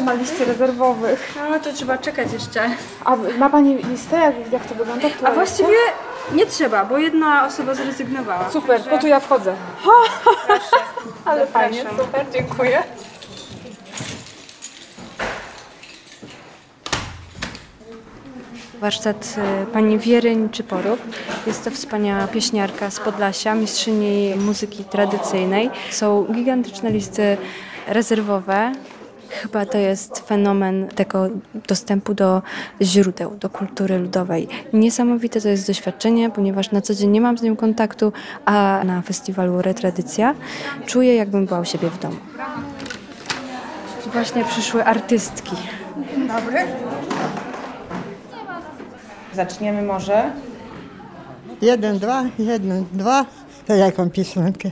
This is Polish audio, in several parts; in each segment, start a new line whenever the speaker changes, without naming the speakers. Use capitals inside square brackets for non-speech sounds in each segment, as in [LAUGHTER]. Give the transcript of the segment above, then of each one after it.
każdy ma listy rezerwowych.
No to trzeba czekać jeszcze.
A ma Pani listę, jak, jak to wygląda? Która
A właściwie nie trzeba, bo jedna osoba zrezygnowała.
Super,
Także
no to ja wchodzę.
Proszę.
Ale fajnie, super, dziękuję.
Warsztat y, pani Wieryń Czyporuk. Jest to wspaniała pieśniarka z Podlasia, mistrzyni muzyki tradycyjnej. Są gigantyczne listy rezerwowe. Chyba to jest fenomen tego dostępu do źródeł, do kultury ludowej. Niesamowite to jest doświadczenie, ponieważ na co dzień nie mam z nią kontaktu, a na festiwalu Retradycja czuję, jakbym była u siebie w domu. Właśnie przyszły artystki.
Zaczniemy może.
Jeden, dwa, jeden, dwa. To jaką piosenkę?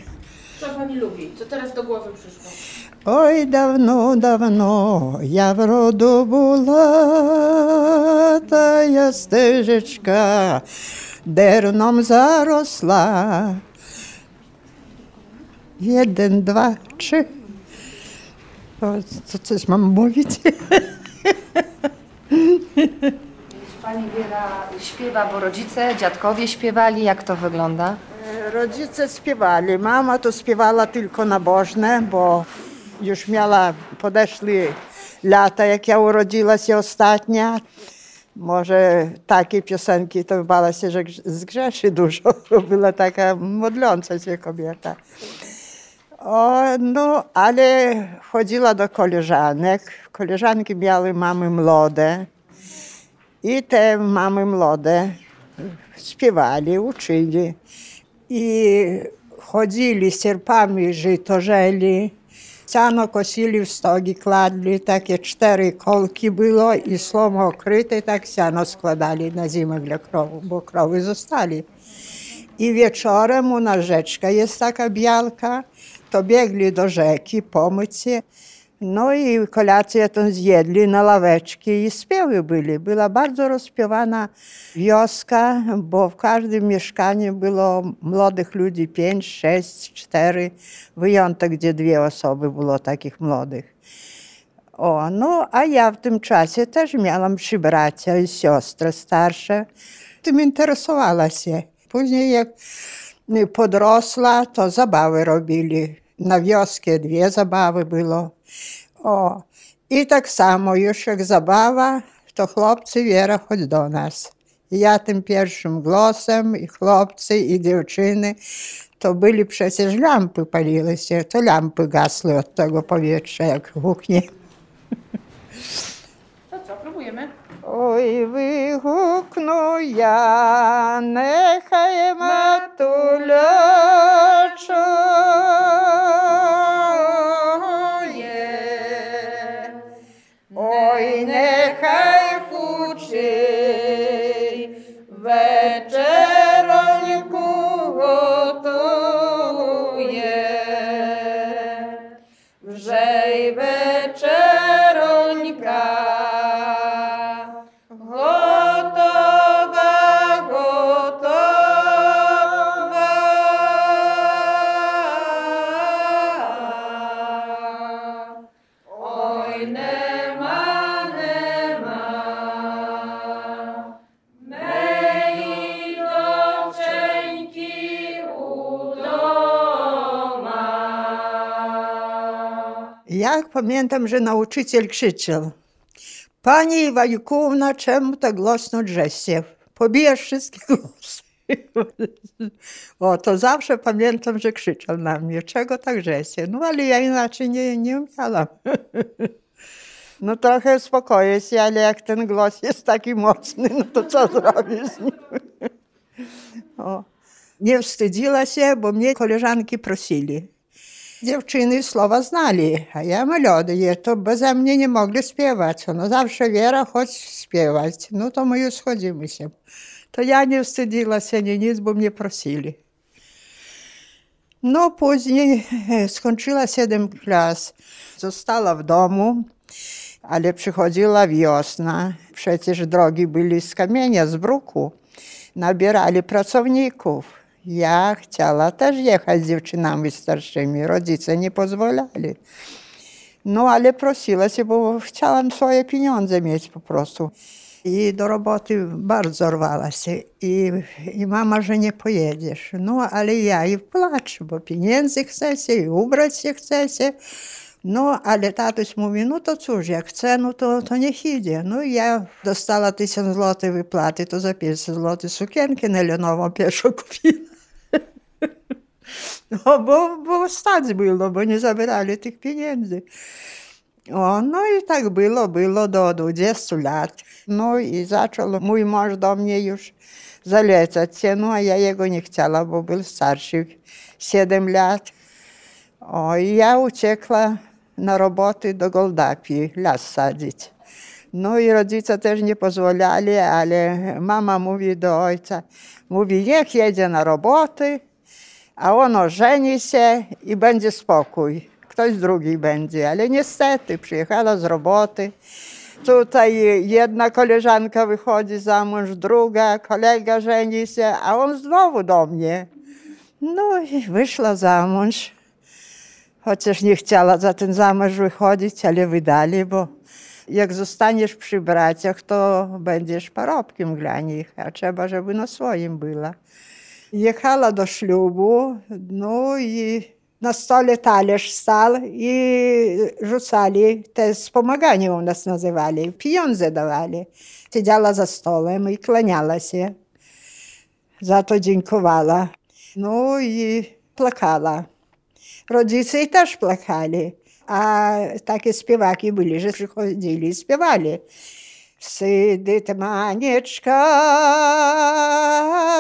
Co pani lubi? Co teraz do głowy przyszło?
Ой, давно, давно я в роду була, тая стежечка дерном заросла. Jeden, dwa, trzy. O, co coś mam mówić?
Pani Wiera śpiewa, bo rodzice, dziadkowie śpiewali. Jak to wygląda?
Rodzice śpiewali. Mama to śpiewała tylko nabożne, bo już miała, podeszli lata, jak ja urodziła się ostatnia. Może takie piosenki to bała się, że grz- zgrzeszy dużo. [LAUGHS] Była taka modląca się kobieta. O, no, ale chodziła do koleżanek. Koleżanki miały mamy młode. I te mamy młode śpiewali, uczyli. I chodzili z sierpami, żyto żeli. Siano kosili w stogi, kładli, takie cztery kolki było i słomo okryte, tak siano składali na zimę dla krowu, bo krowy zostali. I wieczorem u nas rzeczka jest taka białka, to biegli do rzeki pomyć się. No i kolację tą zjedli na ławeczki i śpiewy byli. Była bardzo rozśpiewana wioska, bo w każdym mieszkaniu było młodych ludzi pięć, sześć, cztery. Wyjątek, gdzie dwie osoby było takich młodych. O, no a ja w tym czasie też miałam trzy bracia i siostry starsze. Tym interesowała się. Później jak podrosła, to zabawy robili. Na wioskie dwie zabawy było. O, i tak samo już jak zabawa, to chłopcy Wiera chodź do nas. I ja tym pierwszym głosem, i chłopcy, i dziewczyny, to byli przecież lampy paliły się, to lampy gasły od tego powietrza, jak huknie.
To co, próbujemy?
Ой, вигукну я, нехай матуля Ой, нехай фучий вечероньку Pamiętam, że nauczyciel krzyczał Pani Iwańkówna, czemu tak głośno drzecie? Pobijesz wszystkie głosy. O, to zawsze pamiętam, że krzyczał na mnie, czego tak drzecie? No ale ja inaczej nie, nie umiałam. [LAUGHS] No trochę uspokoję się, ale jak ten głos jest taki mocny, no to co zrobisz z nim? [LAUGHS] O. Nie wstydziła się, bo mnie koleżanki prosili. Dziewczyny słowa znali, a ja melodię, to beze mnie nie mogli śpiewać. No zawsze Wiera, chodź śpiewać. No to my już schodzimy się. To ja nie wstydziła się nie nic, bo mnie prosili. No później [LAUGHS] skończyła 7 klas. Została w domu, ale przychodziła wiosna. Przecież drogi byli z kamienia, z bruku. Nabierali pracowników. Ja chciała też jechać z dziewczynami starszymi. Rodzice nie pozwalali. No ale prosiła się, bo chciałam swoje pieniądze mieć po prostu. I do roboty bardzo rwała się. I, I mama, że nie pojedziesz. No ale ja i płaczę, bo pieniędzy chce się i ubrać się chce się. No, ale tatuś mówi, no to cóż, jak chce, no to, to niech idzie. No i ja dostała tysiąc złotych wypłaty, to za [LAUGHS] No, bo, bo stać było, bo nie zabierali tych pieniędzy. O, no i tak było, było do 20 lat. No i zaczął mój mąż do mnie już zalecać się, no a ja jego nie chciała, bo był starszy 7 lat. O, i ja uciekła na roboty do Goldapii, las sadzić. No i rodzice też nie pozwalali, ale mama mówi do ojca, mówi, niech jedzie na roboty, a on ożeni się i będzie spokój. Ktoś drugi będzie, ale niestety przyjechała z roboty. Tutaj jedna koleżanka wychodzi za mąż, druga, kolega żeni się, a on znowu do mnie. No i wyszła za mąż. Chociaż nie chciała za ten zamąż wychodzić, ale wydali, bo jak zostaniesz przy braciach, to będziesz parobkiem dla nich, a trzeba, żeby na swoim była. Jechała do ślubu, no i na stole talerz stał i rzucali, te wspomaganie u nas nazywali, pieniądze dawali. Siedziała za stołem i klaniała się. Za to dziękowała. No i płakała. Rodzice też płakali. A takie śpiewaki byli, że przychodzili i śpiewali. Сидить манечка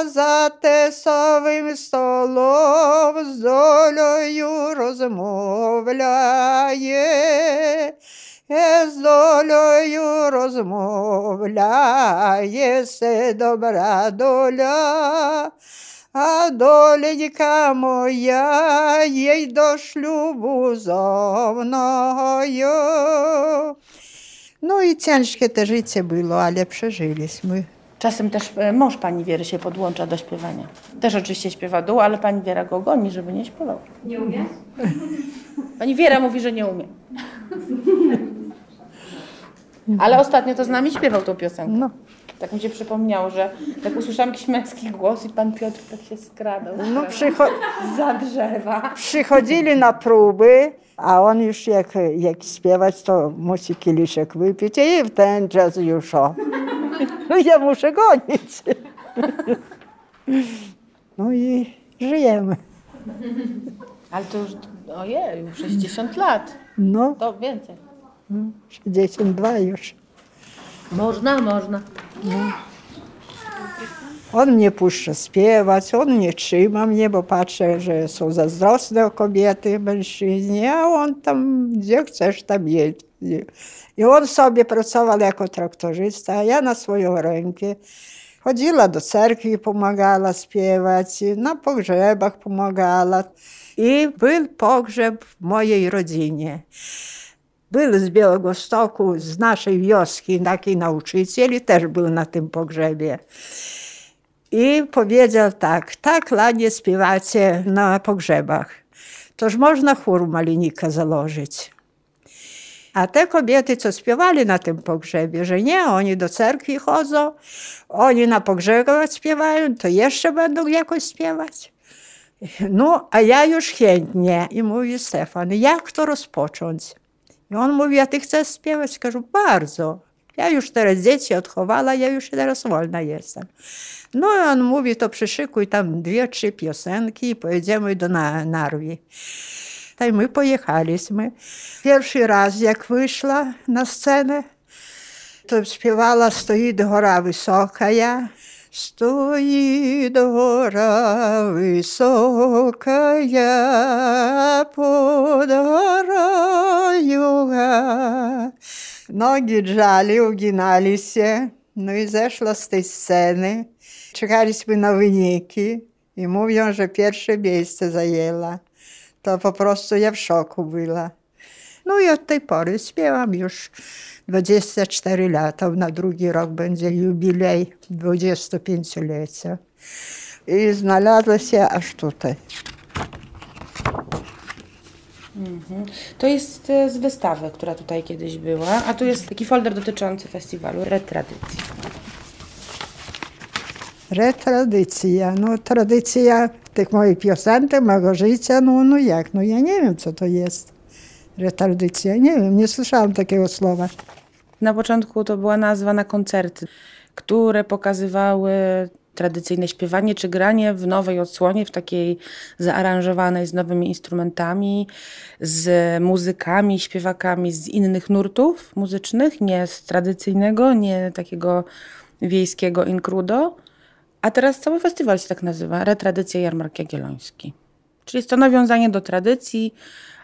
за тесовим столом, з долею розмовляє, з долею розмовляє, се добра доля. А доленька моя їй до шлюбу зо мною. No i ciężkie te życie było, ale przeżyliśmy.
Czasem też e, mąż pani Wiery się podłącza do śpiewania. Też oczywiście śpiewa dół, ale pani Wiera go goni, żeby nie śpiewał. Nie umie? [LAUGHS] Pani Wiera mówi, że nie umie. [LAUGHS] Ale ostatnio to z nami śpiewał tą piosenkę.
No.
Tak mi się przypomniało, że tak usłyszałam jakiś męski głos i pan Piotr tak się skradał.
No, przycho-
za drzewa.
przychodzili na próby, a on już jak, jak śpiewać, to musi kieliszek wypić i w ten czas już o. No ja muszę gonić. No i żyjemy.
Ale to już, ojej, już 60 lat.
No,
To więcej.
62 już.
Można, można.
On mnie puszcza śpiewać, on nie trzyma mnie, bo patrzę, że są zazdrosne kobiety, mężczyźni, a on tam, gdzie chcesz, tam jedź. I on sobie pracował jako traktorzysta, a ja na swoją rękę. Chodziła do cerkwi, pomagała śpiewać, na pogrzebach pomagała. I był pogrzeb w mojej rodzinie. Był z Białego Stoku, z naszej wioski, taki nauczyciel i też był na tym pogrzebie. I powiedział tak, tak lanie śpiewacie na pogrzebach, toż można chór malinika założyć. A te kobiety, co śpiewali na tym pogrzebie, że nie, oni do cerkwi chodzą, oni na pogrzebach śpiewają, to jeszcze będą jakoś śpiewać. No, a ja już chętnie. I mówi Stefan, jak to rozpocząć? I on mówi, a ty chcesz śpiewać? Кажу, ja już teraz wolna jestem. No i on mówi, to przyszykuj tam dwie, trzy piosenki i pojedziemy do na Narwi. No i my pojechaliśmy. Pierwszy raz, jak wyszła na scenę, to śpiewała Стоїть гора високая. Стоїть гора високая под горою. га. Nogi drzali, uginali się. No i zeszła z tej sceny. Czekaliśmy na wyniki i mówią, że pierwsze miejsce zajęła. To po prostu ja w szoku była. No i od tej pory śpiewam już 24 lata. Na drugi rok będzie jubilej 25-lecia. I znalazła się aż tutaj.
To jest e, z wystawy, która tutaj kiedyś była, a tu jest taki folder dotyczący festiwalu Retradycji.
Retradycja, no tradycja tych moich piosenek, mojego życia, no, no jak, no ja nie wiem, co to jest. Retradycja, nie wiem, nie słyszałam takiego słowa.
Na początku to była nazwa na koncerty, które pokazywały tradycyjne śpiewanie czy granie w nowej odsłonie, w takiej zaaranżowanej z nowymi instrumentami, z muzykami, śpiewakami z innych nurtów muzycznych, nie z tradycyjnego, nie takiego wiejskiego inkrudo. A teraz cały festiwal się tak nazywa, Retradycja Jarmark Jagielloński. Czyli jest to nawiązanie do tradycji,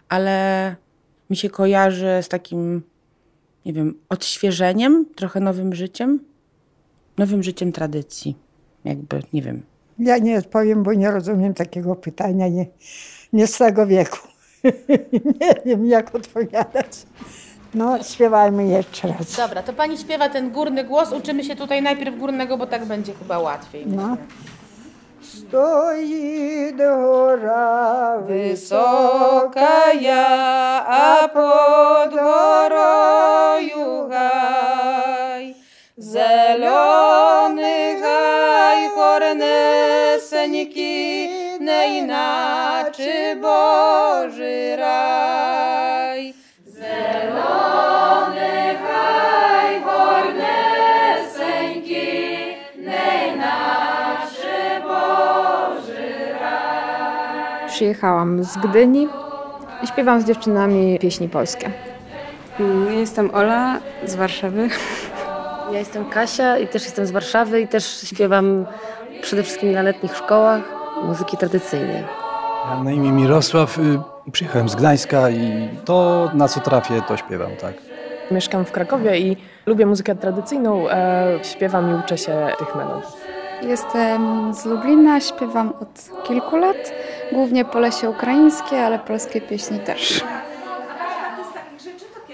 ale mi się kojarzy z takim nie wiem, odświeżeniem, trochę nowym życiem, nowym życiem tradycji. Jakby, nie wiem.
Ja nie odpowiem, bo nie rozumiem takiego pytania, nie, nie z tego wieku. [LAUGHS] nie wiem, jak odpowiadać. No, śpiewajmy jeszcze raz.
Dobra, to pani śpiewa ten górny głos. Uczymy się tutaj najpierw górnego, bo tak będzie chyba łatwiej.
No. Stoi góra
Wysoka ja, a pod goroju gaj. Zielony gaj, korneseńki, nie inaczy
Przyjechałam z Gdyni i śpiewam z dziewczynami pieśni polskie.
Mm, Jestem Ola z Warszawy.
Ja jestem Kasia i też jestem z Warszawy i też śpiewam przede wszystkim na letnich szkołach muzyki tradycyjnej.
Ja na imię Mirosław. y, Przyjechałem z Gdańska i to, na co trafię, to śpiewam, tak.
Mieszkam w Krakowie i lubię muzykę tradycyjną. E, śpiewam i uczę się tych melodii.
Jestem z Lublina, śpiewam od kilku lat, głównie polesie ukraińskie, ale polskie pieśni też.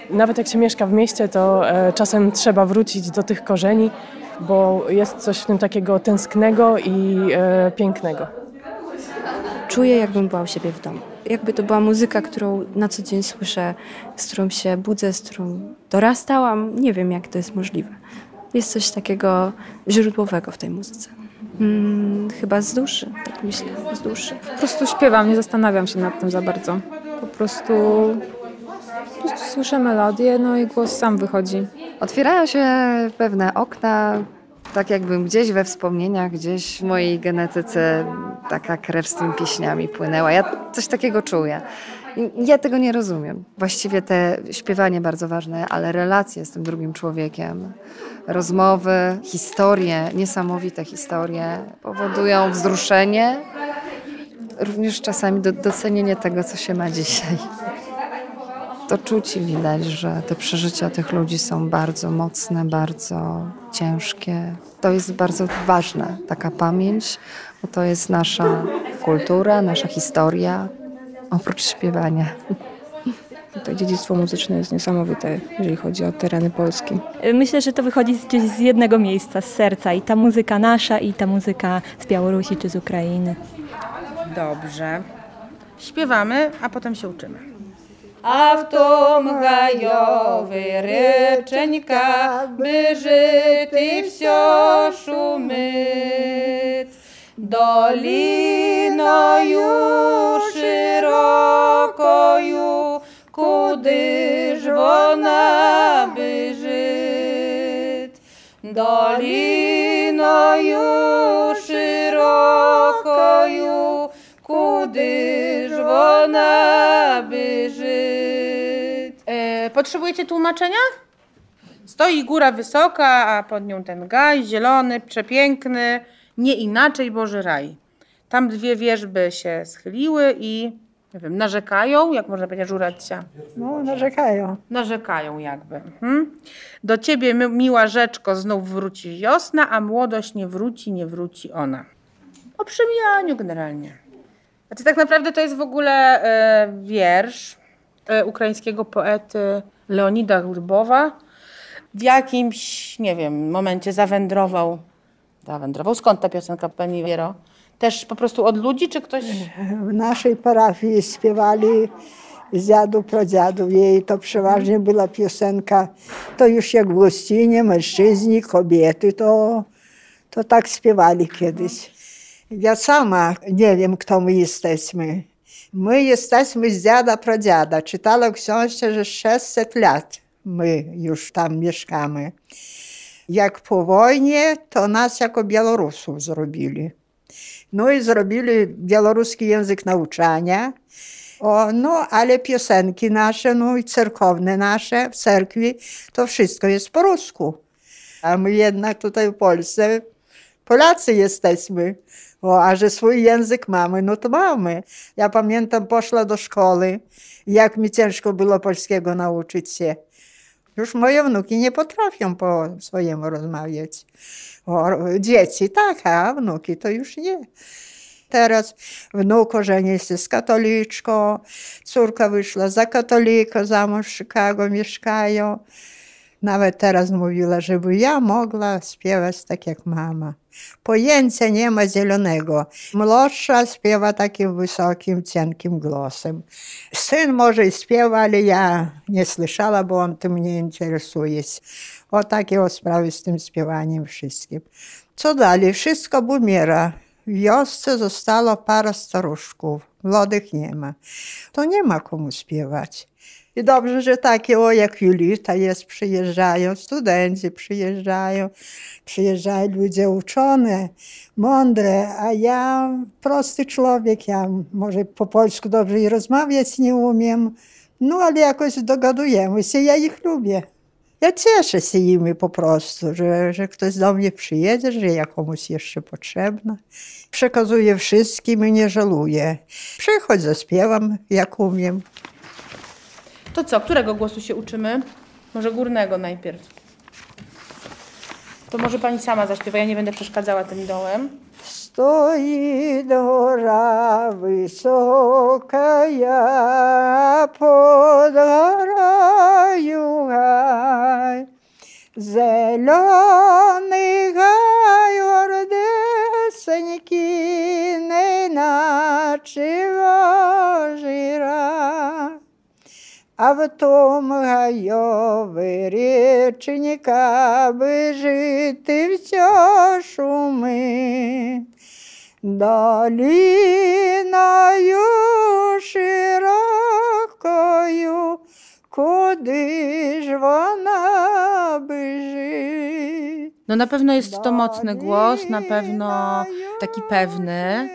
Nawet jak się mieszka w mieście, to e, czasem trzeba wrócić do tych korzeni, bo jest coś w tym takiego tęsknego i e, pięknego.
Czuję, jakbym była u siebie w domu. Jakby to była muzyka, którą na co dzień słyszę, z którą się budzę, z którą dorastałam. Nie wiem, jak to jest możliwe. Jest coś takiego źródłowego w tej muzyce. Mm, chyba z duszy, tak myślę, z duszy.
Po prostu śpiewam, nie zastanawiam się nad tym za bardzo. Po prostu, po prostu słyszę melodię, no i głos sam wychodzi.
Otwierają się pewne okna, tak jakbym gdzieś we wspomnieniach, gdzieś w mojej genetyce taka krew z tymi pieśniami płynęła. Ja coś takiego czuję. Ja tego nie rozumiem. Właściwie te śpiewanie bardzo ważne, ale relacje z tym drugim człowiekiem, rozmowy, historie, niesamowite historie powodują wzruszenie, również czasami do, docenienie tego, co się ma dzisiaj. To czuć i widać, że te przeżycia tych ludzi są bardzo mocne, bardzo ciężkie. To jest bardzo ważne, taka pamięć, bo to jest nasza kultura, nasza historia, oprócz śpiewania.
To dziedzictwo muzyczne jest niesamowite, jeżeli chodzi o tereny Polski.
Myślę, że to wychodzi gdzieś z jednego miejsca, z serca. I ta muzyka nasza, i ta muzyka z Białorusi czy z Ukrainy.
Dobrze. Śpiewamy, a potem się uczymy.
A w tom gajowy ryczeńka, by żyty wsio szumyt Dolinою szyrokою, kudyż wona by żyt. Dolinою szyrokою, kudyż wona by żyt.
E, potrzebujecie tłumaczenia? Stoi góra wysoka, a pod nią ten gaj, zielony, przepiękny, nie inaczej Boży raj. Tam dwie wierzby się schyliły i nie wiem, narzekają, jak można powiedzieć, żuracia.
No, narzekają.
Narzekają jakby. Mhm. Do ciebie, mi- miła rzeczko, znów wróci wiosna, a młodość nie wróci, nie wróci ona. O przemijaniu generalnie. Znaczy tak naprawdę to jest w ogóle e, wiersz e, ukraińskiego poety Leonida Glbowa. W jakimś, nie wiem, momencie zawędrował. Zawędrował. Skąd ta piosenka, pani Wiero? Też po prostu od ludzi, czy ktoś...
W naszej parafii śpiewali z dziadów, pradziadów jej to przeważnie była piosenka, to już jak w gościnie, mężczyźni, kobiety, to, to tak śpiewali kiedyś. Ja sama nie wiem, kto my jesteśmy. My jesteśmy z dziada, pradziada. Czytała w książce, że 600 lat my już tam mieszkamy. Jak po wojnie, to nas jako Białorusów zrobili. No i zrobili białoruski język nauczania. O, no, ale piosenki nasze, no i cerkowne nasze w cerkwi, to wszystko jest po rusku. A my jednak tutaj w Polsce Polacy jesteśmy. O, a że swój język mamy, no to mamy. Ja pamiętam, poszła do szkoły, jak mi ciężko było polskiego nauczyć się. Już moje wnuki nie potrafią po swojemu rozmawiać. O, dzieci tak, a wnuki to już nie. Teraz wnuk ożenił się z katoliczką, córka wyszła za katolika, za mąż w Chicago mieszkają. Nawet teraz mówiła, żeby ja mogła śpiewać tak jak mama. Pojęcia nie ma zielonego. Młodsza śpiewa takim wysokim, cienkim głosem. Syn może śpiewa, ale ja nie słyszała, bo on tym nie interesuje. O takie o sprawy z tym śpiewaniem wszystkim. Co dalej? Wszystko bumiera. W wiosce zostało parę staruszków. Młodych nie ma. To nie ma komu śpiewać. I dobrze, że takie o jak Julita jest, przyjeżdżają, studenci przyjeżdżają, przyjeżdżają ludzie uczone, mądre, a ja prosty człowiek, ja może po polsku dobrze i rozmawiać nie umiem, no ale jakoś dogadujemy się, ja ich lubię. Ja cieszę się nimi po prostu, że, że ktoś do mnie przyjedzie, że ja komuś jeszcze potrzebna. Przekazuję wszystkim i nie żaluję. Przychodź, zaśpiewam jak umiem.
To co, którego głosu się uczymy? Może górnego najpierw. To może pani sama zaśpiewa, ja nie będę przeszkadzała tym dołem.
Stoi dora wysoka, ja pod goraju gaj. Zielony gaj, ordeseńki, nie inaczej А в том гайові річенька бежити все шуми. Доліною широкою, куди ж вона бежить?
No na pewno jest to mocny głos, na pewno taki pewny.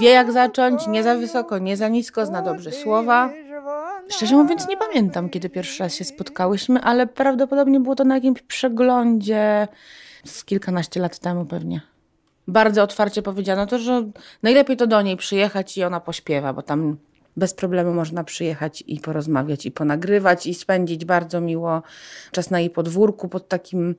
Wie jak zacząć, nie za wysoko, nie za nisko, zna dobrze słowa. Szczerze mówiąc, nie pamiętam, kiedy pierwszy raz się spotkałyśmy, ale prawdopodobnie było to na jakimś przeglądzie z kilkanaście lat temu pewnie. Bardzo otwarcie powiedziano to, że najlepiej to do niej przyjechać i ona pośpiewa, bo tam bez problemu można przyjechać i porozmawiać, i ponagrywać, i spędzić bardzo miło czas na jej podwórku pod takim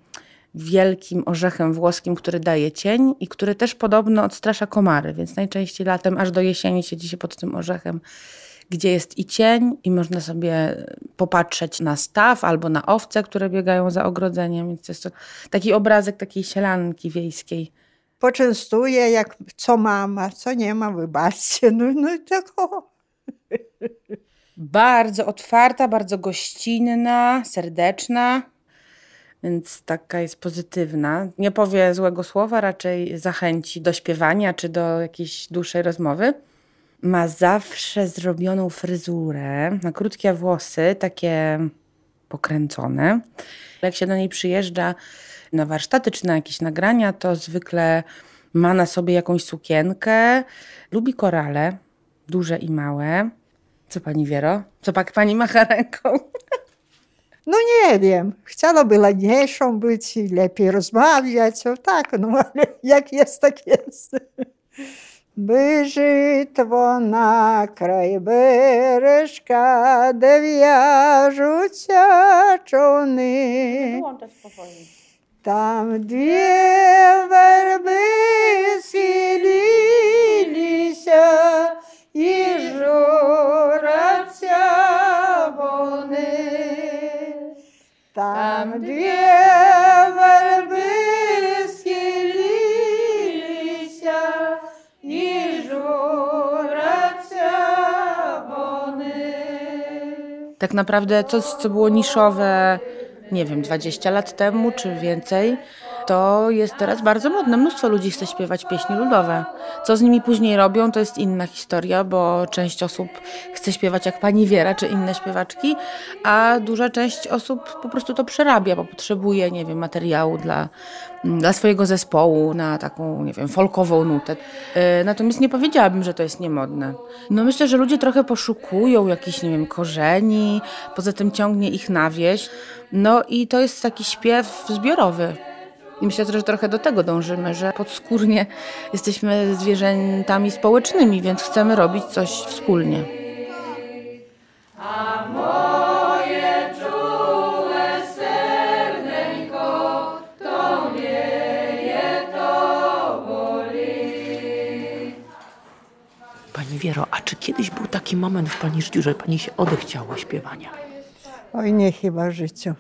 wielkim orzechem włoskim, który daje cień i który też podobno odstrasza komary, więc najczęściej latem aż do jesieni siedzi się pod tym orzechem gdzie jest i cień, i można sobie popatrzeć na staw albo na owce, które biegają za ogrodzeniem. Więc jest to taki obrazek takiej sielanki wiejskiej.
Poczęstuję, jak co mama, co nie ma, wybaczcie. No, no i tak o.
Bardzo otwarta, bardzo gościnna, serdeczna, więc taka jest pozytywna. Nie powie złego słowa, raczej zachęci do śpiewania czy do jakiejś dłuższej rozmowy ma zawsze zrobioną fryzurę, na krótkie włosy, takie pokręcone. Jak się do niej przyjeżdża na warsztaty czy na jakieś nagrania, to zwykle ma na sobie jakąś sukienkę. Lubi korale, duże i małe. Co pani Wiero? Co pak pani macha ręką? [LAUGHS]
No nie wiem. Chciałaby ładniejszą być i lepiej rozmawiać. O tak, no ale jak jest, tak jest. Бежить на край бережка, де в'яжуться човни. Там дві верби схилилися і жураться вони. Там дві верби
Tak naprawdę coś, co było niszowe, nie wiem, 20 lat temu czy więcej, to jest teraz bardzo modne. Mnóstwo ludzi chce śpiewać pieśni ludowe. Co z nimi później robią, to jest inna historia, bo część osób chce śpiewać jak pani Wiera czy inne śpiewaczki, a duża część osób po prostu to przerabia, bo potrzebuje, nie wiem, materiału dla, dla swojego zespołu na taką, nie wiem, folkową nutę. E, Natomiast nie powiedziałabym, że to jest niemodne. No myślę, że ludzie trochę poszukują jakichś, nie wiem, korzeni, poza tym ciągnie ich na wieś. No i to jest taki śpiew zbiorowy. I myślę, że trochę do tego dążymy, że podskórnie jesteśmy zwierzętami społecznymi, więc chcemy robić coś wspólnie.
Pani Wiero, a czy kiedyś był taki moment w Pani życiu, że Pani się odechciało śpiewania?
Oj, nie chyba życiu.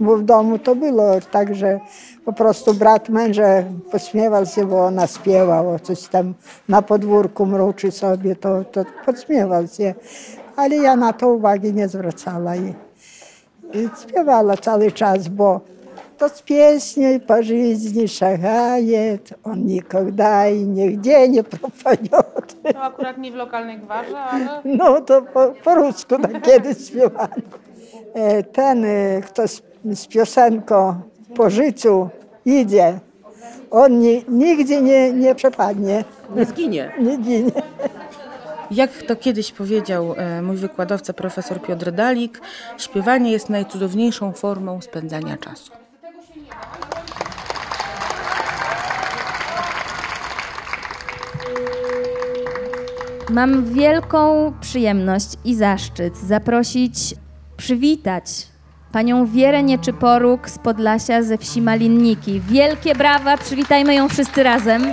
Bo w domu to było tak, że po prostu brat męża podśmiewał się, bo ona śpiewała coś tam na podwórku mruczy sobie, to, to podśmiewał się. Ale ja na to uwagi nie zwracała i, i śpiewała cały czas, bo to z pieśni po żyzni szagaje, on i nigdzie nie proponiot.
To akurat nie w lokalnej gwarze, ale...
No to po, po rusku tak kiedyś śpiewano. E, Ten, e, kto z, piosenką po życiu idzie, on ni, nigdzie nie, nie przepadnie.
Nie zginie.
Nie ginie.
Jak to kiedyś powiedział e, mój wykładowca profesor Piotr Dalik, śpiewanie jest najcudowniejszą formą spędzania czasu.
Mam wielką przyjemność i zaszczyt zaprosić, przywitać panią Wierę Nieczyporuk z Podlasia ze wsi Malinniki. Wielkie brawa, przywitajmy ją wszyscy razem.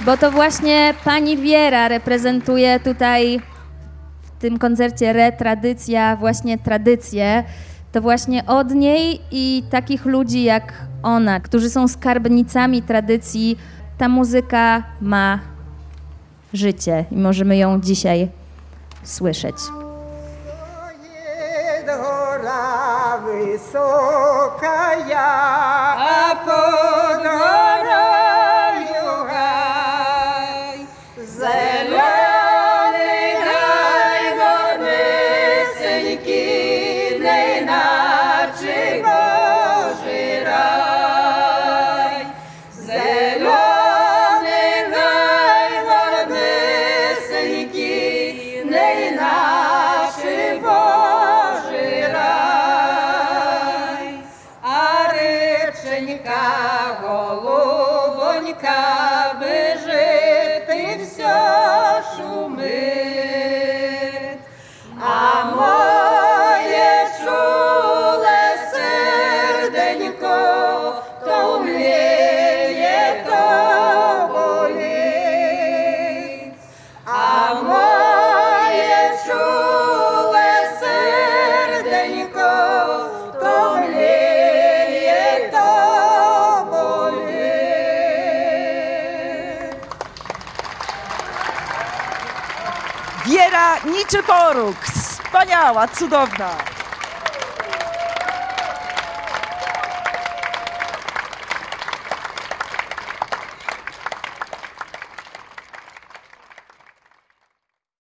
Bo to właśnie pani Wiera reprezentuje tutaj w tym koncercie Retradycja właśnie tradycję. To właśnie od niej i takich ludzi jak ona, którzy są skarbnicami tradycji, ta muzyka ma życie i możemy ją dzisiaj słyszeć.
Високая,
А под
Wiera Niczyporuk, wspaniała, cudowna.